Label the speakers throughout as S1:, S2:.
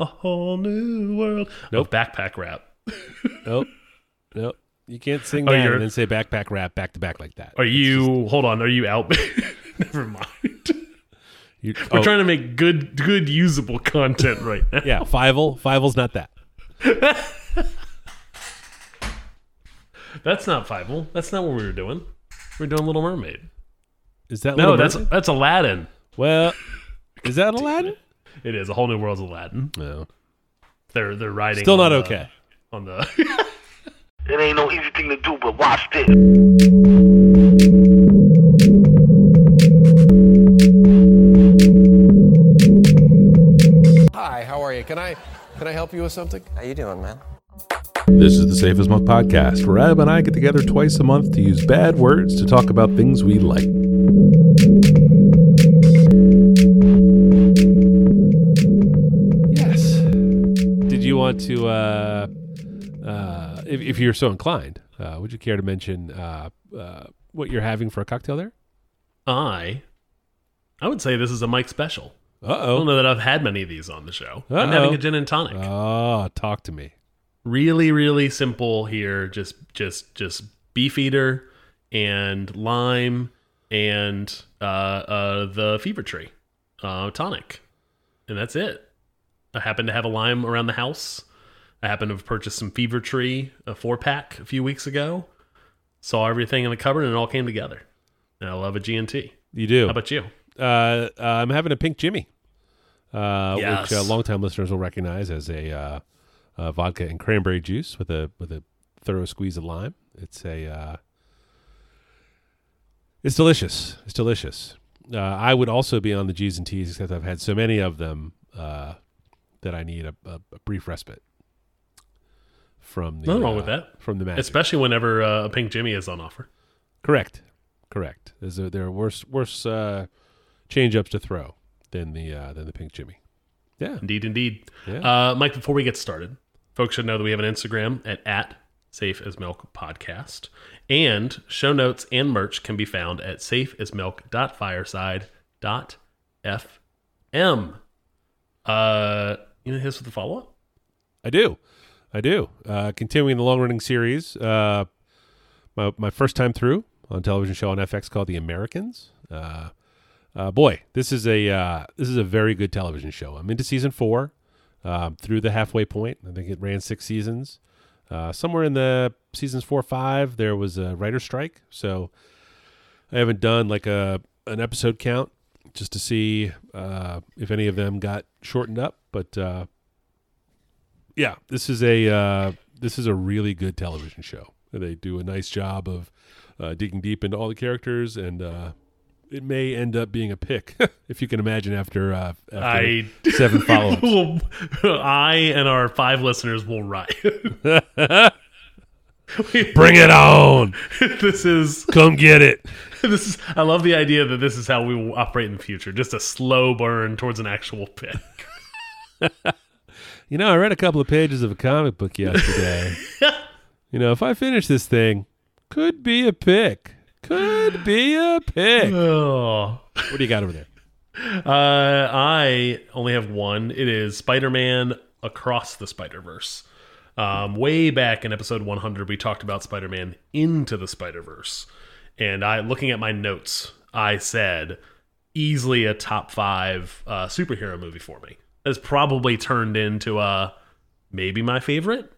S1: a whole new world.
S2: Nope.
S1: Of backpack rap.
S2: Nope. Nope. You can't sing
S1: Oh,
S2: that
S1: you're-
S2: and then say backpack rap back to back like that.
S1: Are you? hold on. Are you out? Never mind.
S2: You,
S1: We're
S2: oh,
S1: trying to make good, good, usable content right now.
S2: yeah, Fievel. Fievel's not that.
S1: That's not Fievel. That's not what we were doing. We are doing Little Mermaid.
S2: Is that
S1: No,
S2: Little
S1: that's
S2: Mermaid?
S1: that's Aladdin.
S2: well. Is that Aladdin?
S1: It is a whole new world's Aladdin.
S2: No.
S1: They're they're riding.
S2: Still
S1: on
S2: not
S1: the-
S2: okay.
S1: On the
S3: It ain't no easy thing to do, but watch this.
S4: Hi, how are you? Can I can I help you with something?
S5: How you doing, man?
S6: This is the Safe as Milk podcast, where Ab and I get together twice a month to use bad words to talk about things we like.
S2: Want to, uh, uh, if, if you're so inclined, uh, would you care to mention uh, uh, what you're having for a cocktail there?
S1: I, I would say this is a Mike special.
S2: Uh
S1: I don't
S2: oh.
S1: know that I've had many of these on the show. I'm having a gin and tonic.
S2: Oh, talk to me.
S1: really, really simple here. Just, just, just beefeater and lime and uh, uh, the fever tree uh, tonic, and that's it. I happen to have a lime around the house. I happen to have purchased some fever tree, a four pack, a few weeks ago. Saw everything in the cupboard, and it all came together. And I love a G&T.
S2: You do.
S1: How about you?
S2: uh, uh, I'm having a pink Jimmy, uh,
S1: Yes.
S2: which uh, longtime listeners will recognize as a uh, uh, vodka and cranberry juice with a with a thorough squeeze of lime. It's a uh, it's delicious. It's delicious. Uh, I would also be on the G's and T's, except I've had so many of them uh, that I need a, a, a brief respite from the
S1: Nothing wrong
S2: uh,
S1: with that.
S2: from the magic.
S1: Especially whenever uh, a pink Jimmy is on offer.
S2: Correct. Correct. There's a, there are worse worse uh, change ups to throw than the uh, than the pink Jimmy. Yeah.
S1: Indeed, indeed.
S2: Yeah.
S1: Uh, Mike, before we get started, folks should know that we have an Instagram at, at Safe as Milk Podcast. And show notes and merch can be found at safe safeasmilk.fireside.fm. Uh, you know, hit us with the follow up?
S2: I do. I do. Uh, continuing the long running series, uh, my, my first time through on television show on FX called The Americans. Uh, uh, boy, this is a uh, this is a very good television show. I'm into season four, um, through the halfway point. I think it ran six seasons. Uh, somewhere in the seasons four or five, there was a writer strike, so I haven't done like a an episode count just to see uh, if any of them got shortened up. But uh, yeah, this is a uh, this is a really good television show. They do a nice job of uh, digging deep into all the characters, and uh, it may end up being a pick, if you can imagine. After, uh, after
S1: I
S2: seven follow-ups.
S1: will, I and our five listeners will riot.
S2: Bring it on!
S1: this is
S2: Come get it!
S1: this is I love the idea that this is how we will operate in the future. Just a slow burn towards an actual pick.
S2: You know, I read a couple of pages of a comic book yesterday. you know, if I finish this thing, could be a pick. Could be a pick.
S1: Oh.
S2: What do you got over there?
S1: Uh, I only have one. It is Spider-Man Across the Spider-Verse. Um, way back in episode 100, we talked about Spider-Man Into the Spider-Verse, and I, looking at my notes, I said easily a top five uh, superhero movie for me. Has probably turned into a maybe my favorite.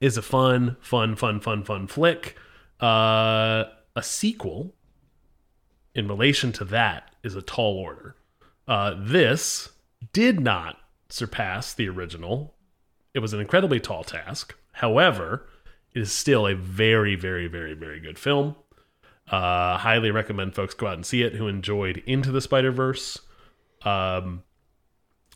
S1: Is a fun, fun, fun, fun, fun flick. Uh, a sequel in relation to that is a tall order. Uh, this did not surpass the original. It was an incredibly tall task. However, it is still a very, very, very, very good film. Uh, highly recommend folks go out and see it who enjoyed Into the Spider Verse. Um,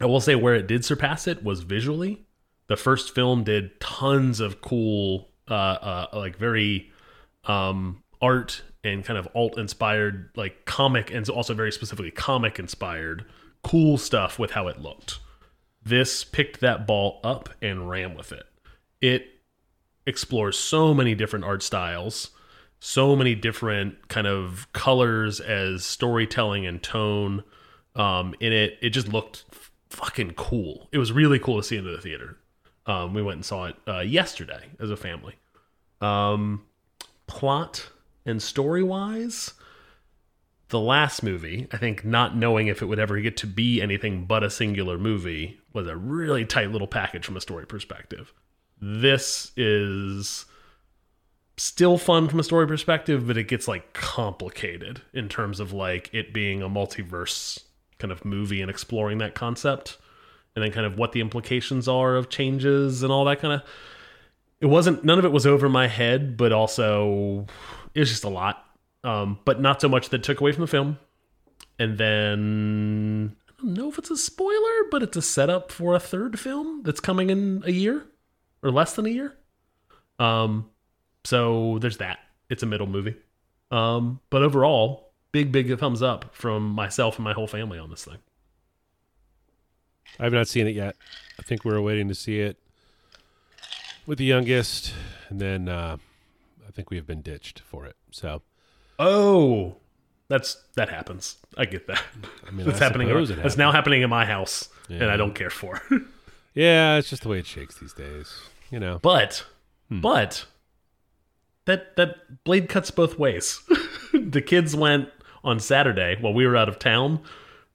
S1: I will say where it did surpass it was visually. The first film did tons of cool, uh, uh, like very um, art and kind of alt inspired, like comic, and also very specifically comic inspired, cool stuff with how it looked. This picked that ball up and ran with it. It explores so many different art styles, so many different kind of colors as storytelling and tone um, in it. It just looked fucking cool. It was really cool to see into the theater. Um, we went and saw it uh, yesterday as a family. Um, plot and story wise, the last movie, I think, not knowing if it would ever get to be anything but a singular movie, was a really tight little package from a story perspective. This is still fun from a story perspective, but it gets like complicated in terms of like it being a multiverse kind of movie and exploring that concept and then kind of what the implications are of changes and all that kind of it wasn't none of it was over my head but also it was just a lot. Um, but not so much that took away from the film. And then i don't know if it's a spoiler but it's a setup for a third film that's coming in a year or less than a year. Um, so there's that. It's a middle movie. Um, but overall big big thumbs up from myself and my whole family on this thing
S2: I have not seen it yet. I think we're waiting to see it with the youngest, and then uh, I think we have been ditched for it. So
S1: Oh, that's that happens. I get that.
S2: I mean,
S1: that's
S2: I
S1: happening. That's now happening in my house, and I don't care for.
S2: yeah, it's just the way it shakes these days. You know,
S1: but,
S2: Hmm.
S1: but that that blade cuts both ways. the kids went on Saturday while we were out of town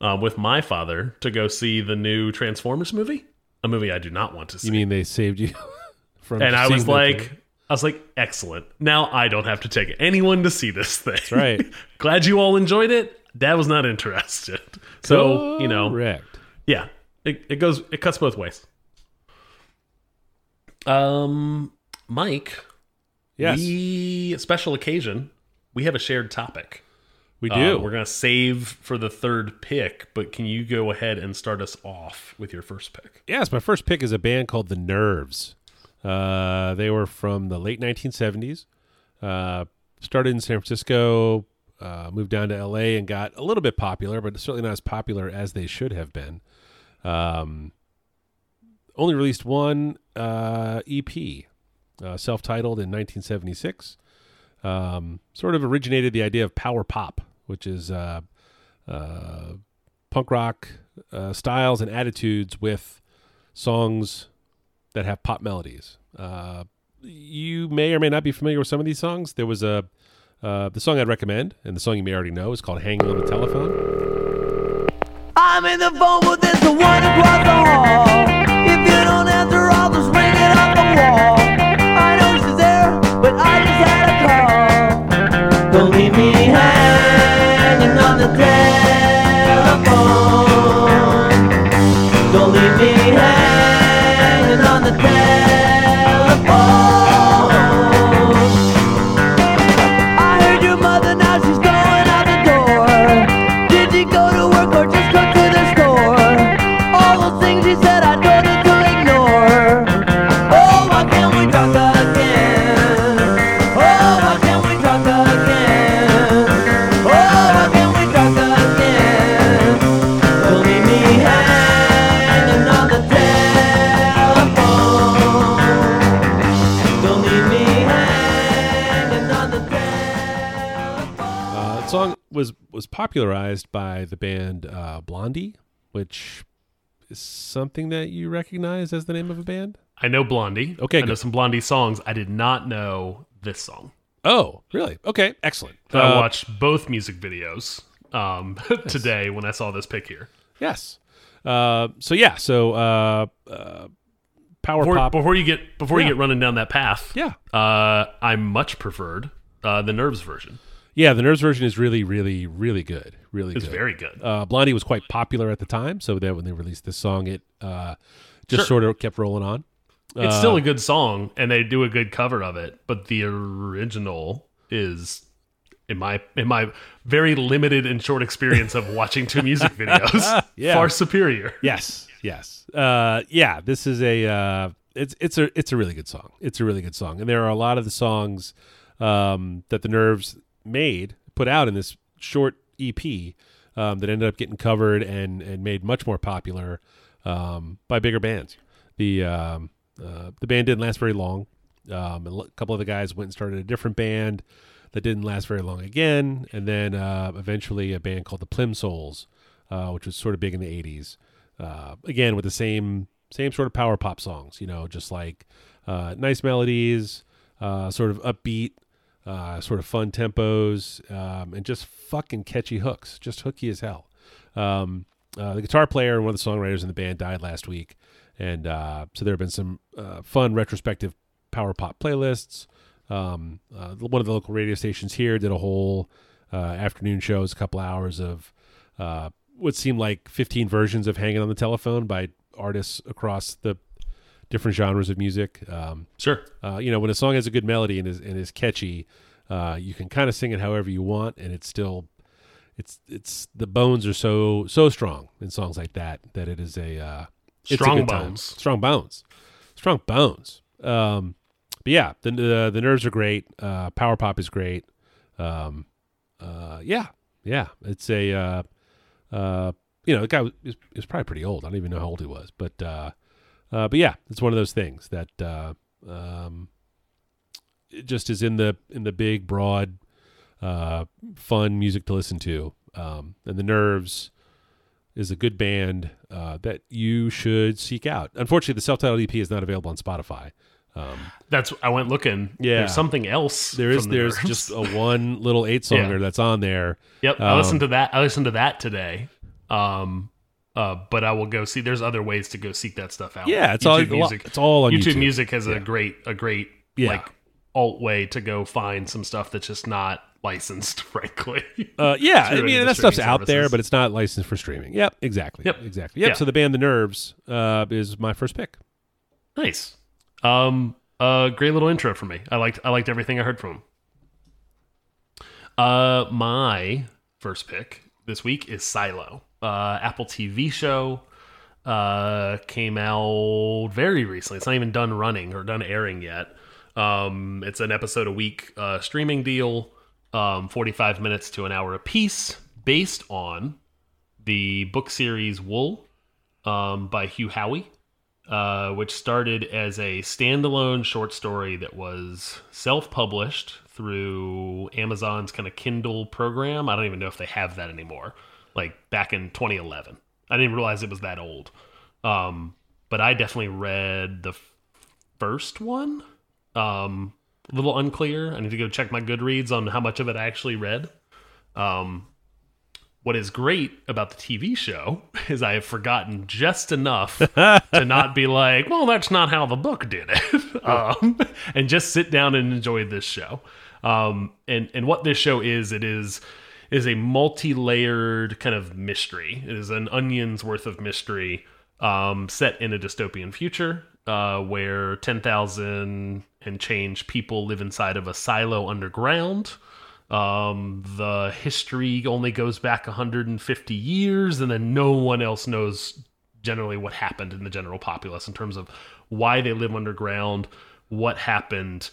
S1: uh, with my father to go see the new Transformers movie, a movie I do not want to see.
S2: you mean they saved you from?
S1: and I was like,
S2: thing?
S1: I was like, excellent. Now I don't have to take anyone to see this thing. That's
S2: right.
S1: Glad you all enjoyed it. Dad was not interested. So, you know,
S2: correct.
S1: yeah, it, it goes, it cuts both ways. Um, Mike,
S2: Yes,
S1: we, special occasion, we have a shared topic.
S2: We
S1: Uh,
S2: do.
S1: we're going to save for the third pick, but can you go ahead and start us off with your first pick?
S2: Yes, my first pick is a band called The Nerves. Uh, they were from the late 1970s. Uh, started in San Francisco, uh, moved down to LA, and got a little bit popular, but certainly not as popular as they should have been. Um, only released one uh, EP, uh, self-titled in 1976. Um, sort of originated the idea of power pop, which is uh, uh, punk rock uh, styles and attitudes with songs that have pop melodies. Uh, you may or may not be familiar with some of these songs. There was a uh, the song I'd recommend, and the song you may already know is called "Hanging on the Telephone."
S5: I'm in the phone booth, there's the one across the hall. The telephone. Don't leave me hanging on the telephone.
S2: Popularized by the band uh, Blondie, which is something that you recognize as the name of a band.
S1: I know Blondie.
S2: Okay,
S1: I know some Blondie songs. I did not know this song.
S2: Oh, really? Okay, excellent.
S1: So I
S2: Uh,
S1: watched both music videos um, today when I saw this pick here.
S2: Yes. Uh, so yeah, so uh, uh, power
S1: Before,
S2: pop.
S1: before you get before
S2: Yeah.
S1: you get running down that path,
S2: Yeah.
S1: uh, I much preferred uh, the Nerves version.
S2: Yeah, the Nerves version is really, really, really good. Really
S1: It's
S2: good.
S1: very good.
S2: Uh, Blondie was quite popular at the time, so that when they released this song, it uh, just
S1: Sure.
S2: sort of kept rolling on.
S1: it's
S2: uh,
S1: still a good song, and they do a good cover of it. But the original is, in my in my very limited and short experience of watching two music videos,
S2: Yeah.
S1: far superior.
S2: Yes, yes, uh, yeah. This is a uh, it's it's a it's a really good song. It's a really good song, and there are a lot of the songs um, that the Nerves made put out in this short EP um, that ended up getting covered and and made much more popular um, by bigger bands. The um, uh, the band didn't last very long. Um, a couple of the guys went and started a different band that didn't last very long again, and then uh, eventually a band called the Plimsouls, uh, which was sort of big in the '80s. uh, again with the same same sort of power pop songs. You know, just like uh, nice melodies, uh, sort of upbeat, uh, sort of fun tempos, um, and just fucking catchy hooks. Just hooky as hell. Um, uh, the guitar player and one of the songwriters in the band died last week, and uh, so there have been some uh, fun retrospective power pop playlists. Um, uh, one of the local radio stations here did a whole uh, afternoon shows, a couple hours of what seemed like 15 versions of "Hanging on the Telephone" by artists across the different genres of music. Um,
S1: Sure.
S2: uh, you know, when a song has a good melody and is and is catchy, uh, you can kind of sing it however you want, and it's still, it's it's the bones are so so strong in songs like that that it is a uh, it's a
S1: Strong
S2: good time.
S1: bones.
S2: strong bones, strong bones. Um, but yeah, the the, the nerves are great. Uh, power pop is great. Um, uh, yeah, yeah, it's a uh, uh, you know the guy was, he was probably pretty old. I don't even know how old he was, but uh, uh, but yeah, it's one of those things that uh, um, it just is in the in the big broad uh, fun music to listen to um, and the nerves is a good band uh, that you should seek out unfortunately the self-titled ep is not available on spotify um,
S1: That's I went looking.
S2: Yeah.
S1: There's something else.
S2: there is
S1: the
S2: there's
S1: Nerves.
S2: just a one little eight songer
S1: Yeah.
S2: that's on there
S1: Yep, I
S2: Um,
S1: listened to that. I listened to that today. Um, uh, but I will go see. There's other ways to go seek that stuff out.
S2: Yeah, it's all-
S1: music.
S2: it's all on
S1: YouTube,
S2: YouTube.
S1: Music has a great, a great
S2: Yeah.
S1: like alt way to go find some stuff that's just not licensed. Frankly,
S2: Uh, yeah, I mean that stuff's
S1: streaming
S2: out there, but it's not licensed for streaming. Yep, exactly.
S1: Yep.
S2: exactly. Yep.
S1: Yeah.
S2: So the band The Nerves uh, is my first pick.
S1: nice. Um, uh, great little intro for me. I liked, I liked everything I heard from him. Uh, my first pick this week is Silo, uh, Apple TV show. Uh, came out very recently. It's not even done running or done airing yet. Um, it's an episode a week uh, streaming deal, um, 45 minutes to an hour a piece, based on the book series Wool um, by Hugh Howey, uh, which started as a standalone short story that was self published through Amazon's kind of Kindle program. I don't even know if they have that anymore, like back in 2011. I didn't realize it was that old. Um, but I definitely read the f- first one. Um, a little unclear. I need to go check my Goodreads on how much of it I actually read. Um, what is great about the TV show is I have forgotten just enough to not be like, well, that's not how the book did it, um, and just sit down and enjoy this show. Um, and and what this show is, it is is a multi-layered kind of mystery. It is an onion's worth of mystery um, set in a dystopian future uh, where ten thousand and change people live inside of a silo underground. Um, the history only goes back 150 years, and then no one else knows generally what happened in the general populace in terms of why they live underground, what happened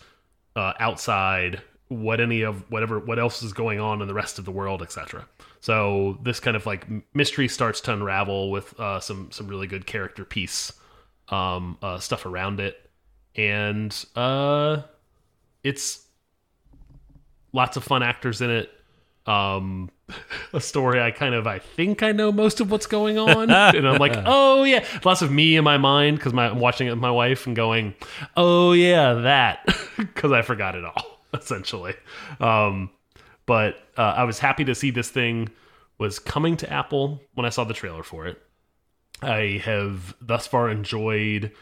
S1: uh, outside, what any of whatever what else is going on in the rest of the world, etc. So this kind of like mystery starts to unravel with uh, some some really good character piece um, uh, stuff around it, and uh, it's lots of fun actors in it. Um, a story I kind of I think I know most of what's going on, and I'm like, oh yeah, lots of me in my mind because I'm watching it with my wife and going, oh yeah, that. Because I forgot it all essentially. Um, but uh, I was happy to see this thing was coming to Apple when I saw the trailer for it. I have thus far enjoyed.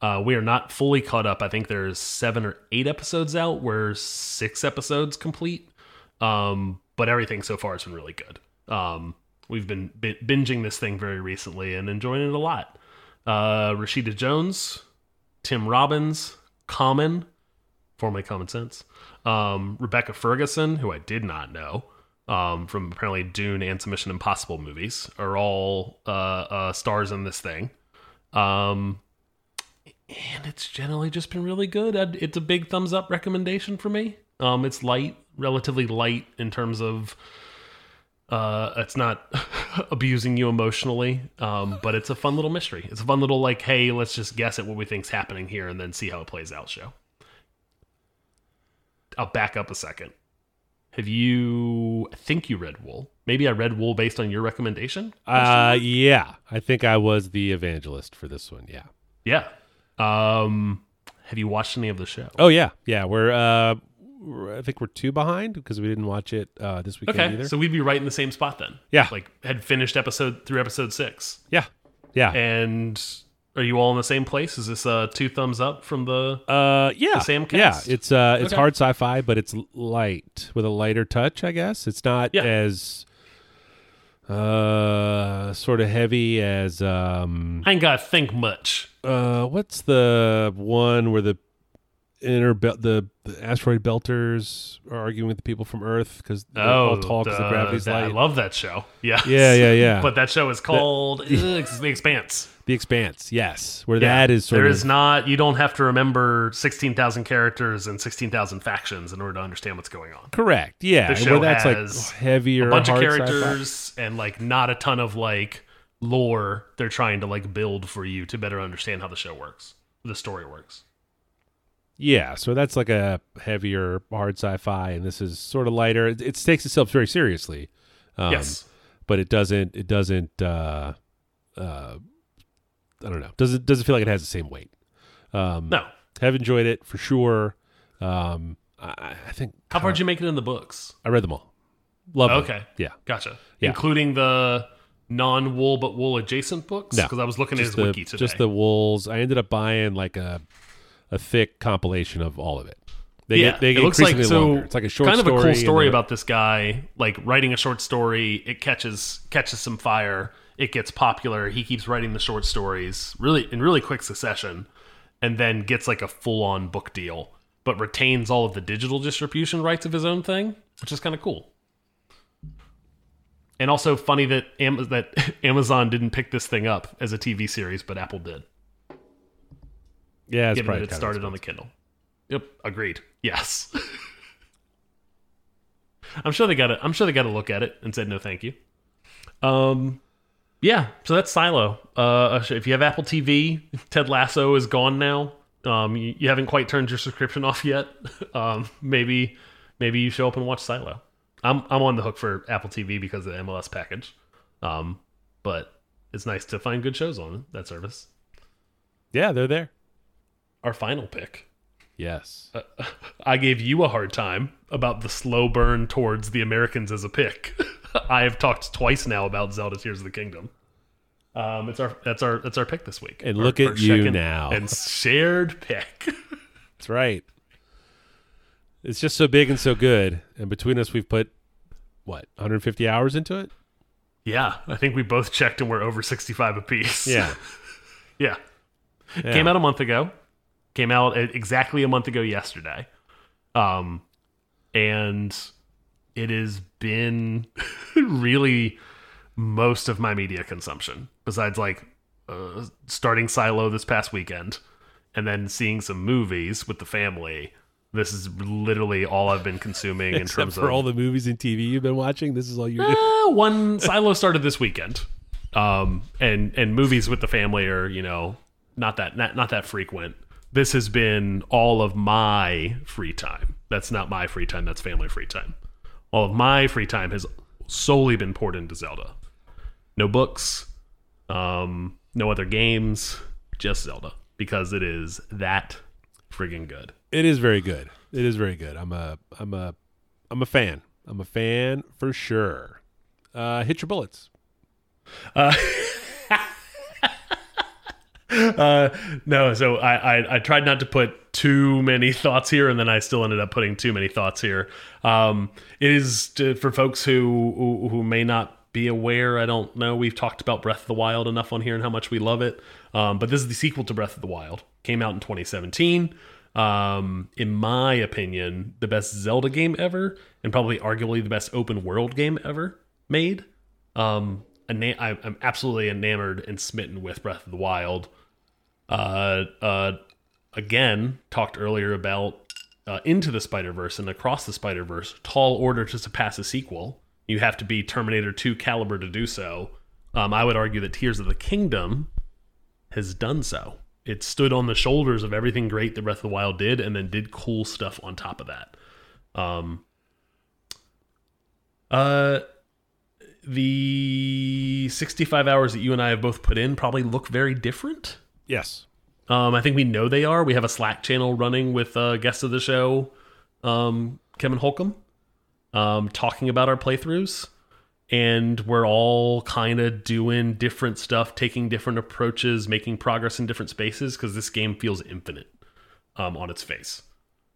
S1: Uh, we are not fully caught up. I think there's seven or eight episodes out. We're six episodes complete. Um, but everything so far has been really good. Um, we've been bi- binging this thing very recently and enjoying it a lot. Uh, Rashida Jones, Tim Robbins, Common, formerly Common Sense, um, Rebecca Ferguson, who I did not know um, from apparently Dune and some Mission Impossible movies, are all uh, uh, stars in this thing. Um, and it's generally just been really good. It's a big thumbs up recommendation for me. Um, it's light, relatively light in terms of uh, it's not abusing you emotionally, um, but it's a fun little mystery. It's a fun little like, hey, let's just guess at what we think's happening here and then see how it plays out. Show. I'll back up a second. Have you? I think you read Wool. Maybe I read Wool based on your recommendation.
S2: Uh, yeah, I think I was the evangelist for this one. Yeah.
S1: Yeah. Um, have you watched any of the show?
S2: Oh yeah, yeah. We're uh, I think we're two behind because we didn't watch it uh this weekend
S1: okay,
S2: either.
S1: so we'd be right in the same spot then.
S2: Yeah.
S1: like had finished episode through episode six.
S2: yeah, yeah.
S1: And are you all in the same place? Is this uh two thumbs up from the?
S2: Uh, yeah, the
S1: same
S2: yeah. It's uh, it's
S1: Okay.
S2: hard sci-fi, but it's light with a lighter touch. I guess it's not
S1: Yeah.
S2: as uh sort of heavy as um
S1: I ain't gotta think much.
S2: uh what's the one where the inner belt the, the asteroid belters are arguing with the people from Earth because they all talk because the, gravity's
S1: that- I love that show. Yeah,
S2: Yeah, yeah, yeah.
S1: But that show is called uh, The Expanse.
S2: the Expanse, yes, where
S1: Yeah.
S2: that is sort
S1: there
S2: of
S1: is not. You don't have to remember sixteen thousand characters and sixteen thousand factions in order to understand what's going on.
S2: correct. Yeah,
S1: The show
S2: where that's
S1: has
S2: like heavier,
S1: A bunch of characters and like not a ton of like lore. They're trying to like build for you to better understand how the show works, the story works.
S2: Yeah, so that's like a heavier, hard sci-fi, and this is sort of lighter. It, it takes itself very seriously, um,
S1: yes.
S2: but it doesn't. It doesn't. Uh, uh, I don't know. Doesn't doesn't feel like it has the same weight. Um,
S1: No.
S2: have enjoyed it for sure. Um, I, I think
S1: How far did you make it in the books?
S2: I read them all. Love them.
S1: Okay.
S2: Yeah.
S1: Gotcha.
S2: Yeah.
S1: Including the non-wool but wool adjacent books.
S2: No.
S1: Because I was looking at his
S2: Just the
S1: wiki today.
S2: just the wolves. I ended up buying like a a thick compilation of all of it. They
S1: yeah,
S2: get, they
S1: it looks like so.
S2: longer. It's like a short
S1: kind of a cool story about this guy, like writing a short story. It catches catches some fire. It gets popular. He keeps writing the short stories really in really quick succession, and then gets like a full on book deal, but retains all of the digital distribution rights of his own thing, which is kind of cool. And also funny that Am- that Amazon didn't pick this thing up as a TV series, but Apple did.
S2: Yeah, it's
S1: given that it started on the Kindle. Yep, agreed. Yes. I'm sure they got to I'm sure they got to look at it and said no thank you. Um yeah, so that's Silo. Uh if you have Apple TV, Ted Lasso is gone now. Um you, you haven't quite turned your subscription off yet. Um maybe maybe you show up and watch Silo. I'm I'm on the hook for Apple TV because of the MLS package. Um but it's nice to find good shows on that service.
S2: Yeah, they're there.
S1: Our final pick
S2: Yes.
S1: I gave you a hard time about the slow burn towards the Americans as a pick. I have talked twice now about Zelda Tears of the Kingdom. Um, it's our that's our that's our pick this week.
S2: And
S1: Our-
S2: look at you now.
S1: and shared pick.
S2: That's right. It's just so big and so good. And between us, we've put, what, 150 hours into it?
S1: yeah, I think we both checked and we're over sixty five apiece.
S2: Yeah.
S1: yeah.
S2: Yeah.
S1: Came out a month ago. Came out exactly a month ago yesterday. Um, and it has been really most of my media consumption, besides like uh, starting Silo this past weekend and then seeing some movies with the family. This is literally all I've been consuming in terms
S2: for
S1: of
S2: all the movies and TV you've been watching, this is all you're doing.
S1: uh, one Silo started this weekend, um, and and movies with the family are you know not that not, not that frequent. This has been all of my free time. That's not my free time. That's family free time. All of my free time has solely been poured into Zelda. No books, um, no other games, just Zelda because it is that friggin' good.
S2: It is very good. It is very good. I'm a, I'm a, I'm a fan. I'm a fan for sure. Uh, hit your bullets.
S1: Uh, no, so I, I I tried not to put too many thoughts here, and then I still ended up putting too many thoughts here. Um, it is to, for folks who, who who may not be aware. I don't know. We've talked about Breath of the Wild enough on here and how much we love it. Um, but this is the sequel to Breath of the Wild. Came out in 2017. Um, in my opinion, the best Zelda game ever, and probably arguably the best open world game ever made. Um, I'm absolutely enamored and smitten with Breath of the Wild. Uh, uh, again, talked earlier about uh, Into the Spider Verse and Across the Spider Verse. Tall order to surpass a sequel. You have to be Terminator 2 caliber to do so. Um, I would argue that Tears of the Kingdom has done so. It stood on the shoulders of everything great that Breath of the Wild did, and then did cool stuff on top of that. Um, Uh, the 65 hours that you and I have both put in probably look very different.
S2: Yes.
S1: Um, I think we know they are. We have a Slack channel running with uh, guest of the show, um, Kevin Holcomb, um, talking about our playthroughs. And we're all kind of doing different stuff, taking different approaches, making progress in different spaces because this game feels infinite um, on its face.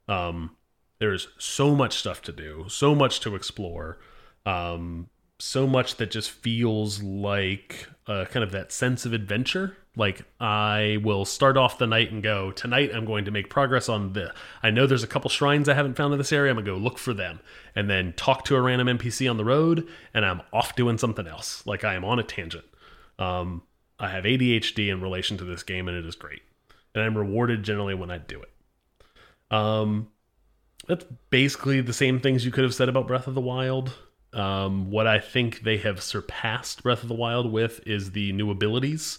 S1: Um, there's so much stuff to do, so much to explore, um, so much that just feels like uh, kind of that sense of adventure. Like I will start off the night and go, tonight I'm going to make progress on the. I know there's a couple shrines I haven't found in this area. I'm gonna go look for them and then talk to a random NPC on the road, and I'm off doing something else. Like I am on a tangent. Um, I have ADHD in relation to this game, and it is great. And I'm rewarded generally when I do it. Um, that's basically the same things you could have said about Breath of the Wild. Um, what I think they have surpassed Breath of the Wild with is the new abilities.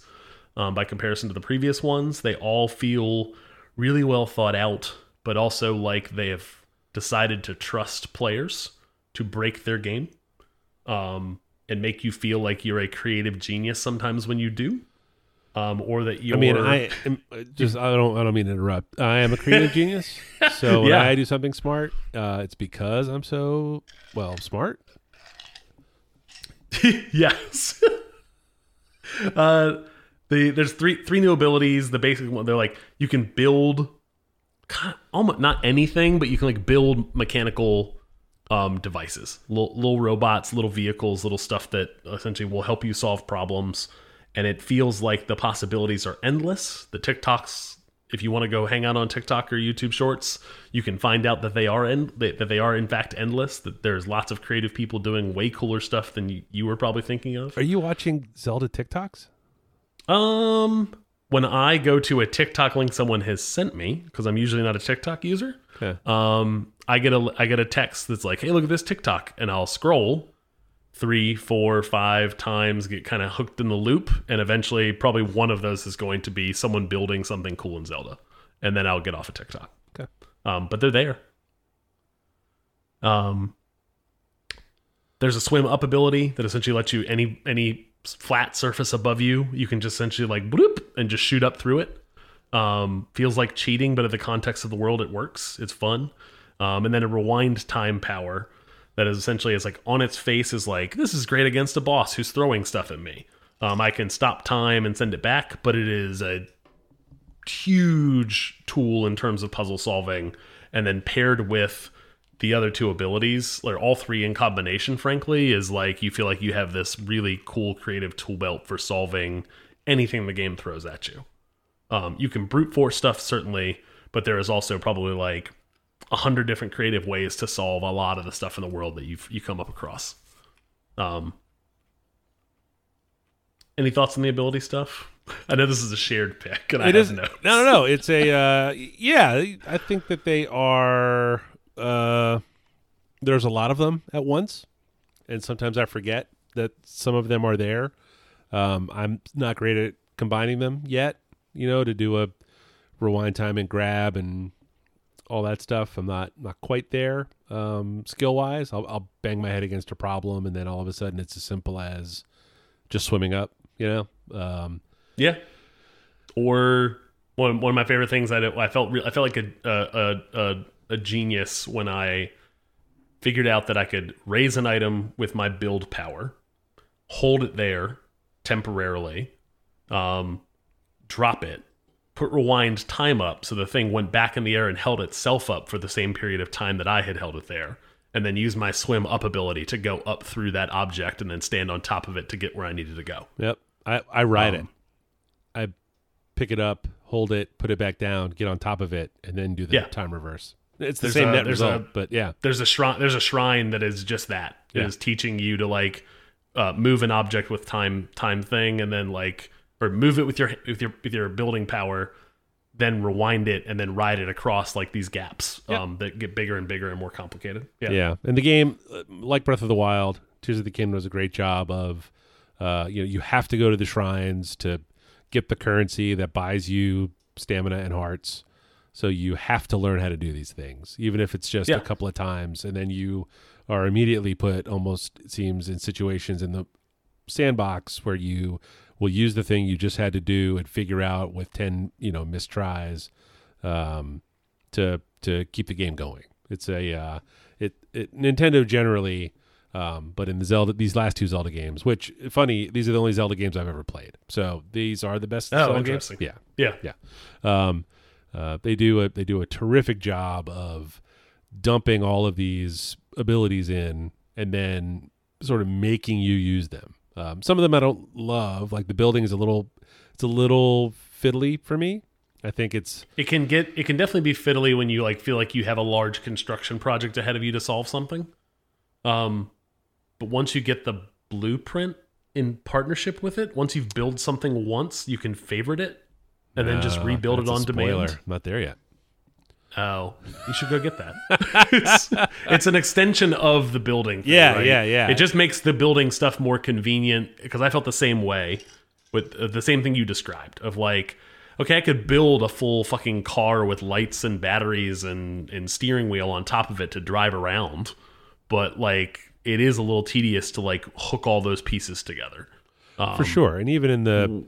S1: Um, by comparison to the previous ones, they all feel really well thought out, but also like they have decided to trust players to break their game um, and make you feel like you're a creative genius sometimes when you do. Um, or that you're
S2: I mean, I am uh, just I don't I don't mean to interrupt. I am a creative genius, so when
S1: Yeah.
S2: I do something smart, uh, it's because I'm so well smart.
S1: yes. uh, the there's three three new abilities. The basic one, they're like you can build, kind of, almost not anything, but you can like build mechanical um, devices, little, little robots, little vehicles, little stuff that essentially will help you solve problems. And it feels like the possibilities are endless. The TikToks, if you want to go hang out on TikTok or YouTube Shorts, you can find out that they are end, that they are in fact endless. That there's lots of creative people doing way cooler stuff than you, you were probably thinking of.
S2: Are you watching Zelda TikToks?
S1: Um, when I go to a TikTok link someone has sent me, because I'm usually not a TikTok user,
S2: Okay.
S1: um, I get a I get a text that's like, "Hey, look at this TikTok," and I'll scroll three, four, five times, get kind of hooked in the loop, and eventually, probably one of those is going to be someone building something cool in Zelda, and then I'll get off of TikTok.
S2: Okay.
S1: Um, but they're there. Um, there's a swim up ability that essentially lets you any any flat surface above you, you can just essentially like bloop and just shoot up through it. Um, feels like cheating, but in the context of the world, it works. It's fun. Um, and then a rewind time power that is essentially is like on its face is like this is great against a boss who's throwing stuff at me. Um, I can stop time and send it back, but it is a huge tool in terms of puzzle solving. And then paired with the other two abilities, or all three in combination, frankly, is like you feel like you have this really cool creative tool belt for solving anything the game throws at you. Um, you can brute force stuff certainly, but there is also probably like a hundred different creative ways to solve a lot of the stuff in the world that you you come up across. Um, any thoughts on the ability stuff? I know this is a shared pick, and I
S2: It
S1: have
S2: is
S1: notes.
S2: no, no, no. It's a uh, yeah. I think that they are. Uh, there's a lot of them at once, and sometimes I forget that some of them are there. Um, I'm not great at combining them yet. You know, to do a rewind time and grab and all that stuff. I'm not not quite there um, skill wise. I'll, I'll bang my head against a problem, and then all of a sudden it's as simple as just swimming up. You know. Um,
S1: Yeah. Or one one of my favorite things I I felt I felt like a, a a a genius when I figured out that I could raise an item with my build power, hold it there temporarily, um, drop it, put rewind time up so the thing went back in the air and held itself up for the same period of time that I had held it there. And then use my swim up ability to go up through that object and then stand on top of it to get where I needed to go.
S2: Yep. I, I ride it.
S1: Um,
S2: I pick it up, hold it, put it back down, get on top of it, and then do the
S1: Yeah.
S2: time reverse. It's the
S1: There's
S2: same
S1: a-
S2: net result,
S1: a-
S2: but yeah.
S1: there's a shrine there's a shrine that is just that It
S2: Yeah.
S1: is teaching you to like uh, move an object with time time thing and then like or move it with your with your with your building power then rewind it and then ride it across like these gaps
S2: Yep.
S1: um, that get bigger and bigger and more complicated yeah
S2: Yeah. And the game, uh, like Breath of the Wild, Tears of the Kingdom does a great job of, uh, you know, you have to go to the shrines to get the currency that buys you stamina and hearts. So you have to learn how to do these things, even if it's just
S1: Yeah.
S2: a couple of times, and then you are immediately put almost it seems in situations in the sandbox where you will use the thing you just had to do and figure out with 10 you know mistries um, to to keep the game going. It's a uh, it, it nintendo generally um, but in the zelda these last two zelda games which funny these are the only zelda games i've ever played. So these are the best
S1: Oh,
S2: zelda games. Yeah.
S1: Yeah.
S2: yeah. Um, uh, they do a they do a terrific job of dumping all of these abilities in and then sort of making you use them um, some of them i don't love like the building is a little it's a little fiddly for me i think it's
S1: It can get it can definitely be fiddly when you like feel like you have a large construction project ahead of you to solve something. Um, but once you get the blueprint in partnership with it, once you've built something once, you can favorite it and then just
S2: uh,
S1: rebuild it on demand.
S2: not there yet
S1: Oh, you should go get that. it's, it's an extension of the building. thing,
S2: Yeah,
S1: right?
S2: yeah, yeah.
S1: It just makes the building stuff more convenient because I felt the same way with uh, the same thing you described of like, okay, I could build a full fucking car with lights and batteries and and steering wheel on top of it to drive around, but like it is a little tedious to like hook all those pieces together. Um,
S2: for sure and even in the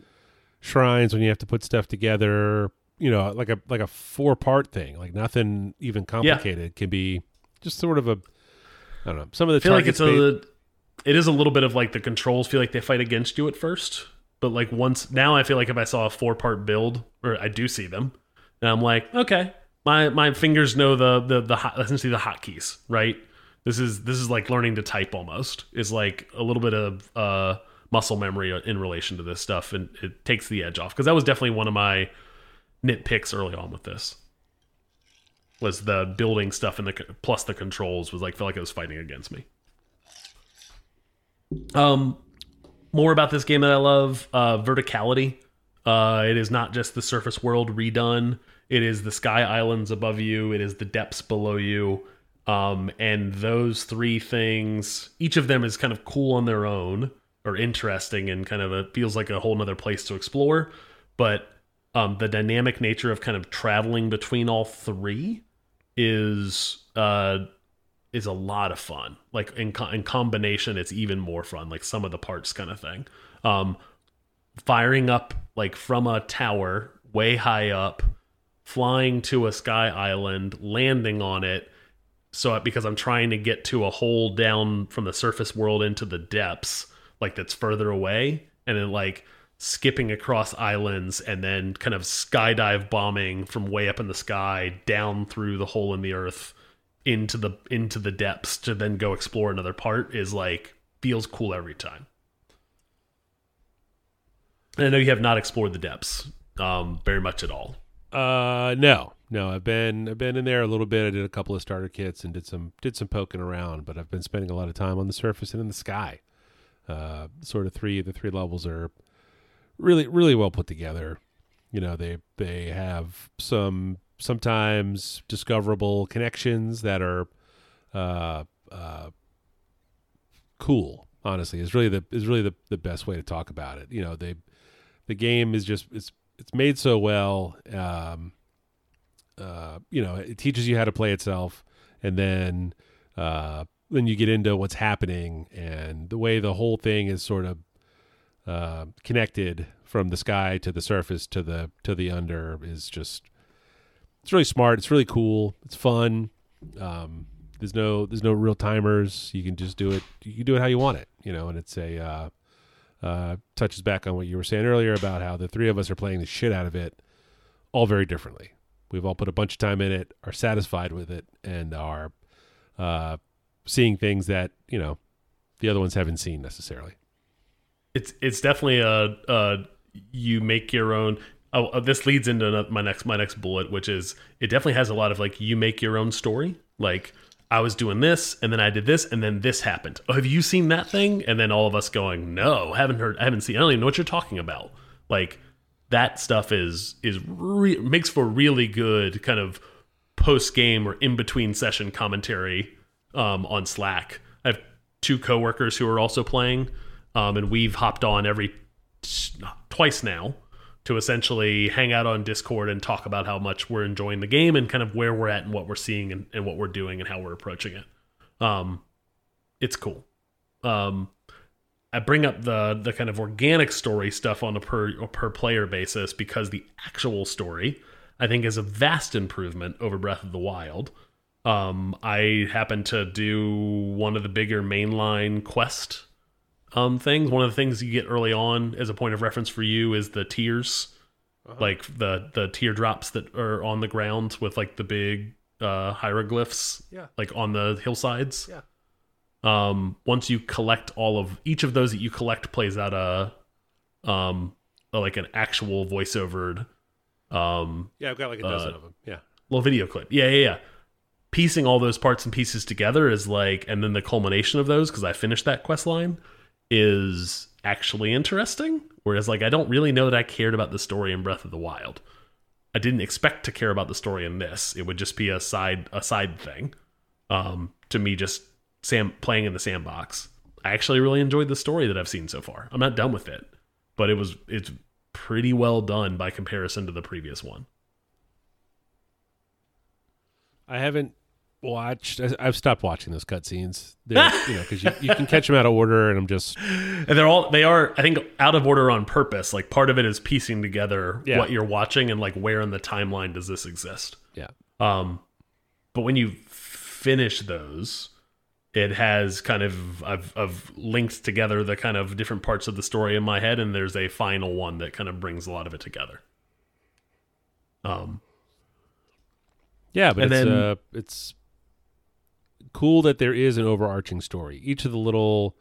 S2: shrines when you have to put stuff together you know like a like a four part thing like nothing even complicated. Can be just sort of a i don't know some of the
S1: I feel like it's a it is a little bit of like the controls feel like they fight against you at first but like once now i feel like if i saw a four part build or i do see them and i'm like okay my my fingers know the the the hot, essentially the hotkeys right? This is this is like learning to type almost is like a little bit of uh muscle memory in relation to this stuff and it takes the edge off because that was definitely one of my nitpicks early on with this was the building stuff and the plus the controls was like felt like it was fighting against me um, more about this game that I love: uh, verticality. Uh, it is not just the surface world redone. It is the sky islands above you. It is the depths below you. Um, and those three things, each of them is kind of cool on their own or interesting and kind of a, feels like a whole nother place to explore. But um, the dynamic nature of kind of traveling between all three is uh, is a lot of fun. Like in co- in combination, it's even more fun. Like some of the parts kind of thing. Um, firing up like from a tower way high up, flying to a sky island, landing on it. So because I'm trying to get to a hole down from the surface world into the depths, like that's further away, and then like skipping across islands and then kind of skydive bombing from way up in the sky down through the hole in the earth into the into the depths to then go explore another part is like feels cool every time. And I know you have not explored the depths um, very much at all.
S2: Uh, no, no. I've been I've been in there a little bit. I did a couple of starter kits and did some did some poking around, but I've been spending a lot of time on the surface and in the sky. Uh, sort of three the three levels are really really well put together. You know they they have some sometimes discoverable connections that are uh, uh, cool. Honestly, is really the is really the, the best way to talk about it. You know they the game is just it's it's made so well. Um, uh, you know, it teaches you how to play itself, and then uh, then you get into what's happening and the way the whole thing is sort of uh, connected from the sky to the surface to the to the under is just it's really smart. It's really cool. It's fun. Um, there's no there's no real timers. You can just do it. You do it how you want it. You know, and it's a uh, uh, touches back on what you were saying earlier about how the three of us are playing the shit out of it, all very differently. We've all put a bunch of time in it, are satisfied with it, and are uh, seeing things that you know the other ones haven't seen necessarily.
S1: It's it's definitely a, a you make your own. Oh, uh, this leads into my next my next bullet, which is it definitely has a lot of like you make your own story. Like I was doing this, and then I did this, and then this happened. Oh, have you seen that thing? And then all of us going, no, haven't heard, I haven't seen. I don't even know what you're talking about. Like that stuff is is makes for really good kind of post game or in between session commentary um, on Slack. I have two coworkers who are also playing, um, and we've hopped on every twice now to essentially hang out on Discord and talk about how much we're enjoying the game and kind of where we're at and what we're seeing and, and what we're doing and how we're approaching it. Um, it's cool. Um, I bring up the the kind of organic story stuff on a per per player basis because the actual story I think is a vast improvement over Breath of the Wild. Um, I happen to do one of the bigger mainline quest um things. One of the things you get early on as a point of reference for you is the tears, like the the teardrops that are on the ground with like the big uh hieroglyphs,
S2: Yeah.
S1: like on the hillsides.
S2: Yeah.
S1: Um, once you collect all of each of those that you collect plays out a um a- like an actual voiceovered um
S2: Yeah, I've got like a dozen of them. Yeah.
S1: little video clip. Yeah, yeah, yeah. Piecing all those parts and pieces together is like, and then the culmination of those, because I finished that quest line, is actually interesting. Whereas, like, I don't really know that I cared about the story in Breath of the Wild. I didn't expect to care about the story in this. It would just be a side a side thing. Um, to me, just Sam playing in the sandbox. I actually really enjoyed the story that I've seen so far. I'm not done with it, but it was it's pretty well done by comparison to the previous one.
S2: I haven't watched. I, I've stopped watching those cutscenes. You know, because you, you can catch them out of order, and I'm just
S1: And they're all they are I think out of order on purpose. Like part of it is piecing together
S2: Yeah.
S1: what you're watching and like where in the timeline does this exist.
S2: yeah.
S1: Um but when you finish those, it has kind of I've I've linked together the kind of different parts of the story in my head and there's a final one that kind of brings a lot of it together. Um
S2: Yeah, but
S1: And
S2: it's
S1: then-
S2: uh, it's cool that there is an overarching story. Each of the little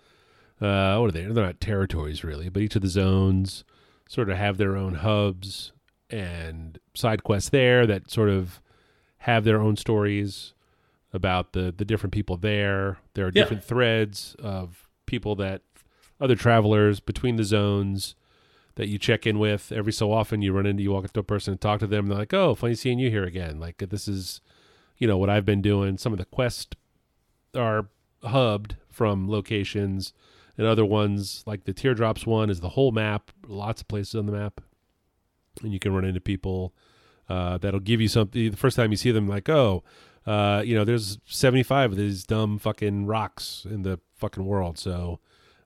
S2: uh, what are they? They're not territories really, but each of the zones sort of have their own hubs and side quests there that sort of have their own stories about the the different people there. There are
S1: Yeah.
S2: different threads of people that other travelers between the zones that you check in with every so often. You run into, you walk up to a person and talk to them. And they're like, "Oh, funny seeing you here again." Like this is, you know, what I've been doing. Some of the quests are hubbed from locations, and other ones like the teardrops one is the whole map. Lots of places on the map, and you can run into people uh, that'll give you something. The first time you see them, like, oh. Uh, you know, there's 75 of these dumb fucking rocks in the fucking world. So,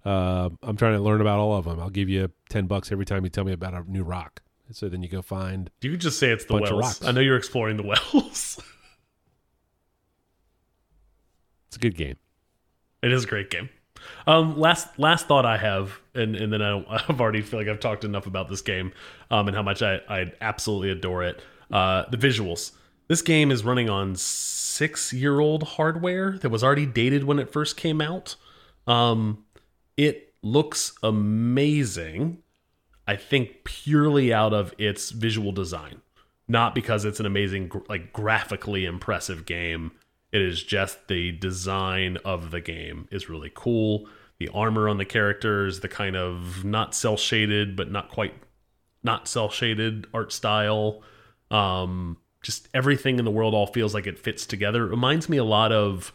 S2: uh, I'm trying to learn about all of them. I'll give you 10 bucks every time you tell me about a new rock. So then you go find.
S1: you could just say it's the wells. I know you're exploring the wells.
S2: It's a good game.
S1: It is a great game. Um, last last thought I have, and and then I I've already feel like I've talked enough about this game, um, and how much I I absolutely adore it. Uh, the visuals. This game is running on six year old hardware that was already dated when it first came out. Um, it looks amazing. I think purely out of its visual design, not because it's an amazing, like graphically impressive game. It is just the design of the game is really cool. The armor on the characters, the kind of not cel shaded, but not quite not cel shaded art style. Um, just everything in the world all feels like it fits together. It reminds me a lot of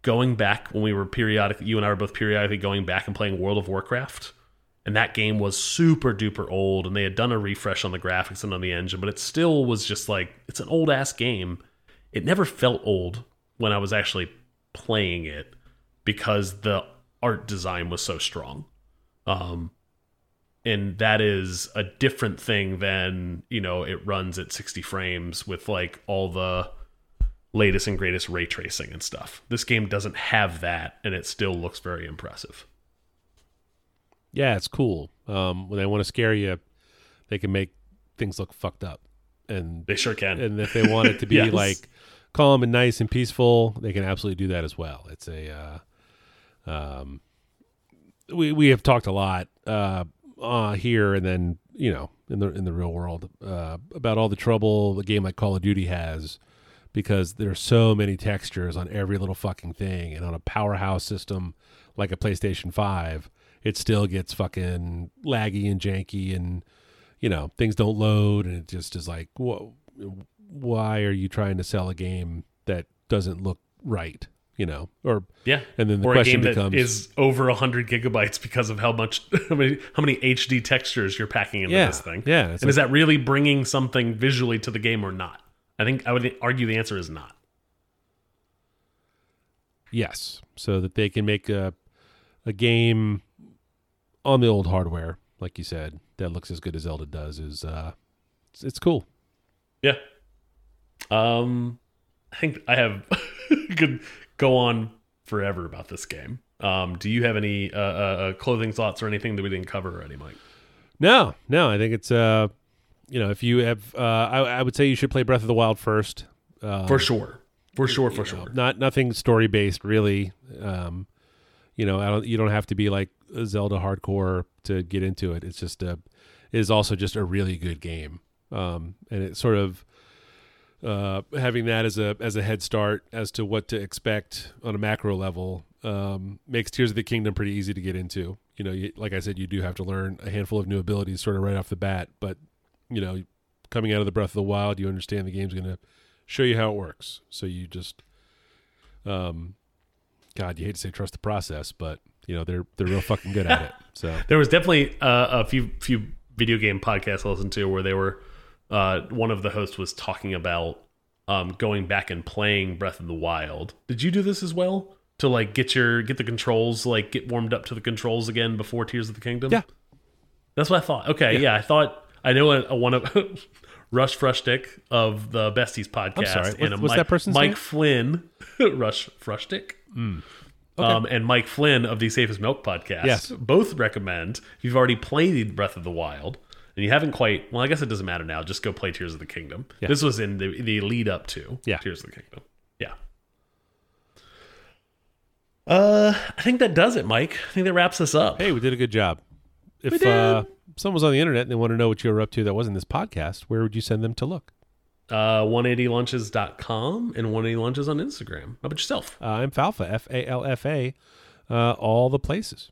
S1: going back when we were periodic. You and I were both periodically going back and playing World of Warcraft and that game was super duper old and they had done a refresh on the graphics and on the engine but it still was just like it's an old ass game it never felt old when i was actually playing it because the art design was so strong um and that is a different thing than you know it runs at 60 frames with like all the latest and greatest ray tracing and stuff this game doesn't have that and it still looks very impressive
S2: Yeah, it's cool. Um, when they want to scare you, they can make things look fucked up. And
S1: they sure can
S2: and if they want it to be
S1: Yes.
S2: like calm and nice and peaceful, they can absolutely do that as well. It's a uh, um, we we have talked a lot uh, uh, here and then you know in the in the real world uh, about all the trouble a game like Call of Duty has because there's so many textures on every little fucking thing and on a powerhouse system like a PlayStation 5 it still gets fucking laggy and janky and you know things don't load and it just is like whoa why are you trying to sell a game that doesn't look right you know, or
S1: Yeah,
S2: And then the
S1: or
S2: question becomes-
S1: is over hundred gigabytes because of how much how many how many HD textures you're packing into
S2: Yeah,
S1: this thing.
S2: yeah,
S1: and
S2: it's
S1: is that really bringing something visually to the game or not? I think I would argue the answer is not.
S2: yes, so that they can make a a game on the old hardware, like you said, that looks as good as Zelda does. Is uh, it's, it's cool.
S1: Yeah. Um, I think I have could go on forever about this game. Um, do you have any uh, uh, uh, clothing thoughts or anything that we didn't cover already, Mike?
S2: No, no, I think it's uh, you know, if you have, uh, I, I would say you should play Breath of the Wild first. Um,
S1: For sure, for sure, for
S2: you know,
S1: sure.
S2: Not nothing story based, really. Um, you know, I don't. You don't have to be like a Zelda hardcore to get into it. It's just a. It is also just a really good game, um, and it sort of uh, having that as a as a head start as to what to expect on a macro level um, makes Tears of the Kingdom pretty easy to get into. You know, you, like I said, you do have to learn a handful of new abilities sort of right off the bat, but you know, coming out of the Breath of the Wild, you understand the game's going to show you how it works. So you just, um, God, you hate to say trust the process, but you know they're they're real fucking good at it. So
S1: There was definitely uh, a few few video game podcasts I listened to where they were uh, one of the hosts was talking about um, going back and playing Breath of the Wild. Did you do this as well to like get your get the controls like get warmed up to the controls again before Tears of the Kingdom?
S2: Yeah.
S1: that's what I thought. Okay, yeah, I thought I know a, a one of Russ Frushtick of the Besties podcast
S2: sorry,
S1: and a
S2: what's- what's
S1: Mike,
S2: that person's
S1: Mike
S2: name?
S1: Flynn Russ Frushtick. Um, and Mike Flynn of the Safe as Milk podcast
S2: Yes.
S1: both recommend if you've already played Breath of the Wild and you haven't quite well, I guess it doesn't matter now. Just go play Tears of the Kingdom.
S2: Yeah.
S1: This was in the the lead up to
S2: Yeah.
S1: Tears of the Kingdom. Yeah. Uh, I think that does it, Mike. I think that wraps us up.
S2: hey, we did a good job. If
S1: did.
S2: uh, someone was on the internet and they want to know what you were up to that wasn't this podcast, where would you send them to look?
S1: Uh, 180lunches.com and 180lunches on Instagram. How about yourself?
S2: Uh, I'm Falfa, F A L F A, uh, all the places.